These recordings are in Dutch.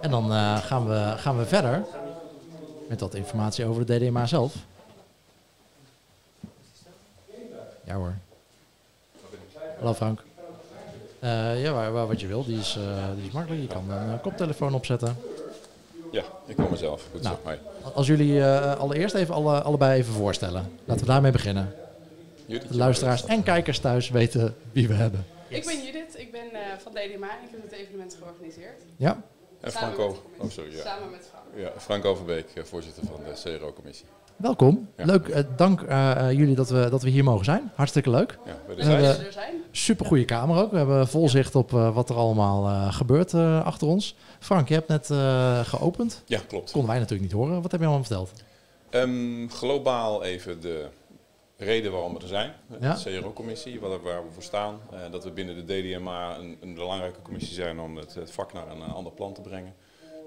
En dan eh, gaan, we, gaan we verder met wat informatie over de DDMA zelf. Ja hoor. Hallo Frank. Eh, ja, waar, waar- wat je wil, die is, eh, die is makkelijk. Je kan een koptelefoon opzetten. Ja, ik kom mezelf. Goed Nou. Als jullie eh, allereerst even alle, allebei even voorstellen. Laten we daarmee beginnen. Judith, De luisteraars en kijkers thuis weten wie we hebben. Ik ben Judith, ik ben eh, van DDMA en ik heb het evenement georganiseerd. Ja, En Samen Franco. Oh, sorry. Ja. Samen met Frank. Ja, Frank Overbeek, eh, voorzitter van de CRO-commissie. welkom. Ja. Leuk, eh, dank eh, jullie dat we, dat we hier mogen zijn. Hartstikke leuk. Ja, we er zijn. Super goede kamer ook. We hebben vol zicht op eh, wat er allemaal eh, gebeurt eh, achter ons. Frank, je hebt net eh, geopend. Ja, klopt. Konden wij natuurlijk niet horen. Wat heb je allemaal verteld? Ehm, globaal even de reden waarom we er zijn. Ja. De CRO-commissie, waar, waar we voor staan. Eh, dat we binnen de DDMA een, een belangrijke commissie zijn om het, het vak naar een eh, ander plan te brengen.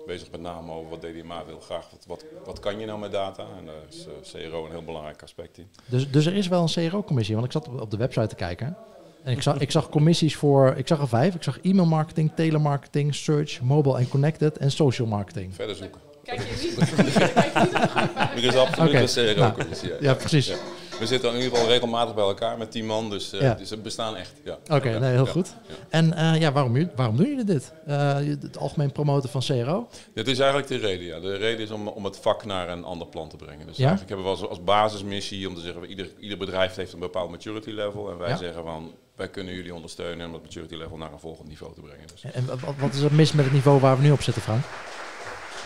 Bezig met name over wat DDMA wil graag. Wat, wat, wat kan je nou met data? En daar is eh, CRO een heel belangrijk aspect in. Dus, dus er is wel een CRO-commissie. Want ik zat op, de website te kijken. En ik zag, ik zag commissies voor, ik zag er vijf. Ik zag e-mail marketing, telemarketing, search, mobile en connected en social marketing. Verder zoeken. Kijk je niet. Er is absoluut een CRO-commissie. ja. Ja, precies. Ja. We zitten in ieder geval regelmatig bij elkaar met tien man, dus, eh, Ja. dus ze bestaan echt. Ja. Oké, Ja. nee, heel Ja. goed. Ja. En eh, ja, waarom, waarom doen jullie dit? Eh, het algemeen promoten van CRO? Dit is eigenlijk de reden. Ja. De reden is om, om het vak naar een ander plan te brengen. Dus Ja? eigenlijk hebben we als, als basismissie om te zeggen, ieder, ieder bedrijf heeft een bepaald maturity level. En wij Ja. zeggen van, wij kunnen jullie ondersteunen om dat maturity level naar een volgend niveau te brengen. Dus, En wat, wat is er mis met het niveau waar we nu op zitten, Frank?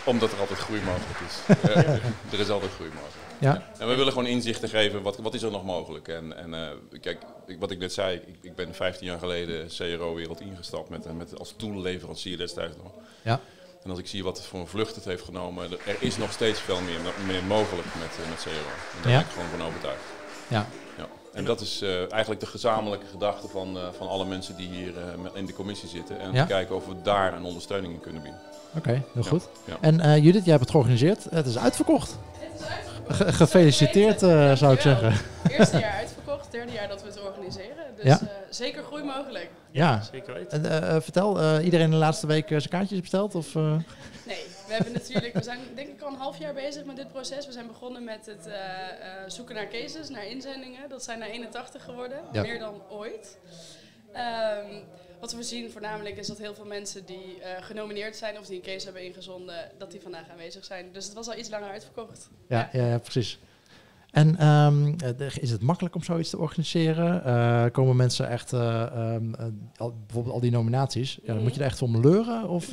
Omdat er altijd groei mogelijk is. Eh, er is altijd groei mogelijk. Ja. En we willen gewoon inzichten geven, wat, wat is er nog mogelijk? En, en eh, kijk, wat ik net zei, ik, ik ben 15 jaar geleden CRO-wereld ingestapt met, met als tool-leverancier destijds nog. Ja. En als ik zie wat het voor een vlucht het heeft genomen, er is nog steeds veel meer, meer mogelijk met, eh, met CRO. En daar Ja. ben ik gewoon van overtuigd. Ja. Ja. En dat is eh, eigenlijk de gezamenlijke gedachte van, eh, van alle mensen die hier eh, in de commissie zitten. En Ja. te kijken of we daar een ondersteuning in kunnen bieden. Oké, heel Ja. goed. Ja. En eh, Judith, jij hebt het georganiseerd. Het is uitverkocht. Het is uitverkocht. Ge- gefeliciteerd, eh, zou ik zeggen. Eerste jaar uitverkocht, derde jaar dat we het organiseren. Dus Ja. eh, zeker groei mogelijk. Ja. Zeker weten. En, vertel, eh, iedereen de laatste week eh, zijn kaartjes besteld? Of, eh? Nee, we hebben natuurlijk, we zijn denk ik al een half jaar bezig met dit proces. We zijn begonnen met het eh, eh, zoeken naar cases, naar inzendingen. Dat zijn er 81 geworden, Ja. meer dan ooit. Ehm, wat we zien voornamelijk is dat heel veel mensen die eh, genomineerd zijn of die een case hebben ingezonden, dat die vandaag aanwezig zijn. Dus het was al iets langer uitverkocht. ja, ja, ja, precies. En ehm, eh, is het makkelijk om zoiets te organiseren? Komen mensen echt, eh, ehm, eh, al- bijvoorbeeld al die nominaties, ja, dan moet je er echt om leuren? Of,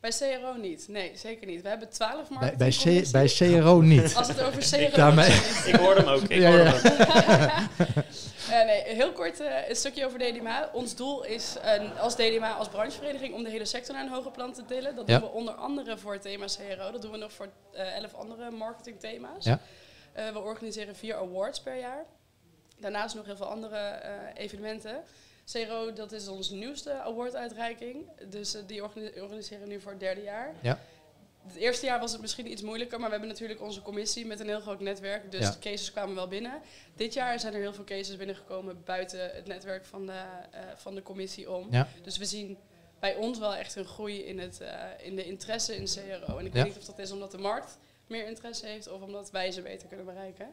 Bij CRO niet, nee, zeker niet. We hebben 12 bij, bij, C, bij CRO niet? Als het over CRO Daarmee- gaat. Ik hoorde hem ook. Ik Ja, hoorde ja. hem ook. Eh, nee, heel kort eh, een stukje over DDMA. Ons doel is eh, als DDMA, als branchevereniging, om de hele sector naar een hoger plan te tillen. Dat Ja. doen we onder andere voor het thema CRO. Dat doen we nog voor eh, elf andere marketingthema's. Ja. Eh, we organiseren vier awards per jaar. Daarnaast nog heel veel andere eh, evenementen. CRO, dat is onze nieuwste awarduitreiking. Dus eh, die organi- organiseren we nu voor het derde jaar. Ja. Het eerste jaar was het misschien iets moeilijker, maar we hebben natuurlijk onze commissie met een heel groot netwerk. Dus Ja. cases kwamen wel binnen. Dit jaar zijn er heel veel cases binnengekomen buiten het netwerk van de, eh, van de commissie om. Ja. Dus we zien bij ons wel echt een groei in, het, eh, in de interesse in CRO. En ik weet niet of dat is omdat de markt meer interesse heeft of omdat wij ze beter kunnen bereiken.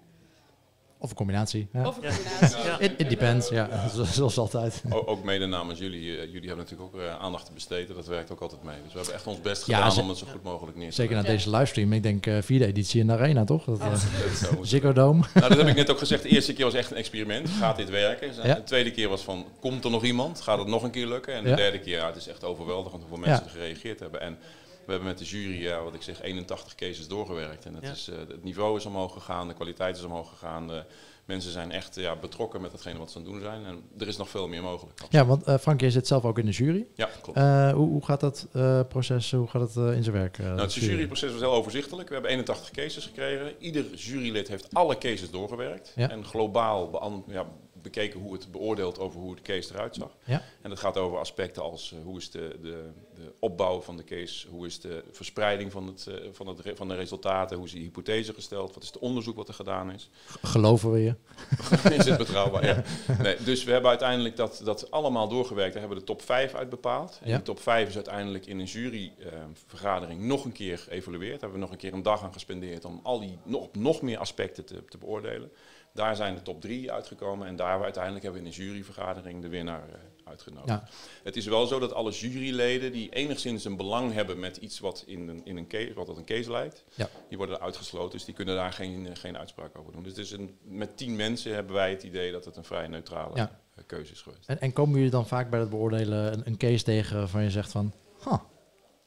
Of een combinatie? Ja. Of een combinatie. Ja. It, it depends, ja, zo- zoals altijd. O- ook mede namens jullie. eh, jullie hebben natuurlijk ook eh, aandacht te besteden. Dat werkt ook altijd mee. Dus we hebben echt ons best gedaan ze- om het zo goed mogelijk neer te Zeker na Ja. deze livestream. Ik denk eh, vierde editie in de arena, toch? Dat, eh, zetten. Ziggo Dome. Nou, dat heb ik net ook gezegd. De eerste keer was echt een experiment. Gaat dit werken? Ja. De tweede keer was van, komt er nog iemand? Gaat het nog een keer lukken? En de Ja. derde keer, ja, het is echt overweldigend hoeveel mensen Ja. er gereageerd hebben. En we hebben met de jury, ja, wat ik zeg, 81 cases doorgewerkt. En het, Ja. is, eh, het niveau is omhoog gegaan, de kwaliteit is omhoog gegaan. De mensen zijn echt ja, betrokken met hetgene wat ze aan het doen zijn. En er is nog veel meer mogelijk. Ja, want eh Frank, jij zit zelf ook in de jury. Ja, klopt. Eh, hoe, hoe gaat dat proces, hoe gaat het in zijn werk? Nou, het juryproces was heel overzichtelijk. We hebben 81 cases gekregen. Ieder jurylid heeft alle cases doorgewerkt. Ja. En globaal ja, bekeken hoe het beoordeelt over hoe de case eruit zag. Ja. En dat gaat over aspecten als eh, hoe is de, de, de opbouw van de case, hoe is de verspreiding van, het, eh, van, het, re- van de resultaten, hoe is de hypothese gesteld, wat is het onderzoek wat er gedaan is. Geloven we je? is het betrouwbaar? Ja. Nee, dus we hebben uiteindelijk dat, dat allemaal doorgewerkt. Daar hebben we de top 5 uit bepaald. En Ja. die top 5 is uiteindelijk in een juryvergadering nog een keer geëvalueerd. Daar hebben we nog een keer een dag aan gespendeerd om al die nog, nog meer aspecten te, te beoordelen. Daar zijn de top 3 uitgekomen en daar we uiteindelijk hebben we in een juryvergadering de winnaar eh, uitgenodigd. Ja. Het is wel zo dat alle juryleden die enigszins een belang hebben met iets wat in een, in een case, wat een case lijkt, Ja. die worden uitgesloten, dus die kunnen daar geen, eh, geen uitspraak over doen. Dus het is een, met tien mensen hebben wij het idee dat het een vrij neutrale Ja. eh, keuze is geweest. En, en komen jullie dan vaak bij het beoordelen een, een case tegen waarvan je zegt van, huh,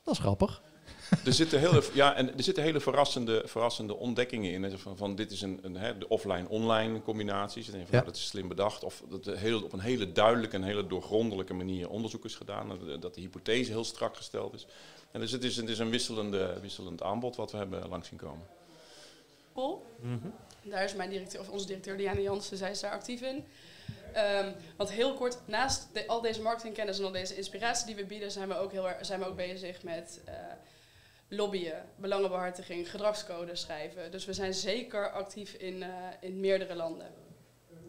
dat is grappig. Er zitten hele, ja, en er zitten hele verrassende, verrassende ontdekkingen in. Van, van dit is een, een hè, de offline-online combinaties. En je van, Ja. nou, dat is slim bedacht. Of dat er heel, op een hele duidelijke en hele doorgrondelijke manier onderzoek is gedaan. Dat- de hypothese heel strak gesteld is. En dus het is, het is een wisselende, wisselend aanbod wat we hebben langs zien komen. Pol. Daar is mijn directeur, of onze directeur Diana Jansen, zij is daar actief in. Ehm, want heel kort, naast de- al deze marketingkennis en al deze inspiratie die we bieden, zijn we ook, heel erg, zijn we ook bezig met eh, lobbyen, belangenbehartiging, gedragscode schrijven. Dus we zijn zeker actief in, eh, in meerdere landen.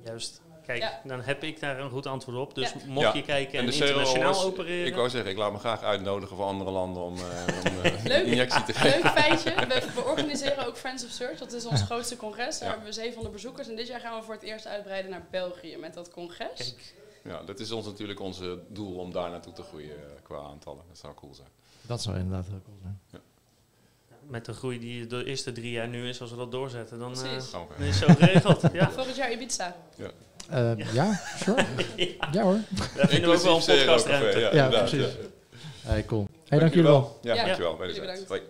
Juist. Kijk, Ja. dan heb ik daar een goed antwoord op. Dus Ja. mocht Ja. je kijken en, de internationaal opereren... Ik wou zeggen, ik laat me graag uitnodigen voor andere landen om, eh, om eh, Leuk. injectie te geven. Leuk feitje, we, we organiseren ook Friends of Search, dat is ons grootste congres. Daar Ja. hebben we 700 bezoekers en dit jaar gaan we voor het eerst uitbreiden naar België met dat congres. Kijk, Ja, dat is ons natuurlijk onze doel om daar naartoe te groeien qua aantallen. Dat zou cool zijn. Dat zou inderdaad heel cool zijn. met de groei die de eerste drie jaar nu is, als we dat doorzetten, dan, eh, we dan is het zo geregeld. ja. Volgend jaar Ibiza. Eh, ja, sure. ja hoor. Daar vinden we ook wel een Inclusief podcast Zero Café, ruimte. Ja, Ja, precies. ja. Hey, cool. Hey, dank jullie wel. Ja, Ja, dankjewel. bedankt. Hoi.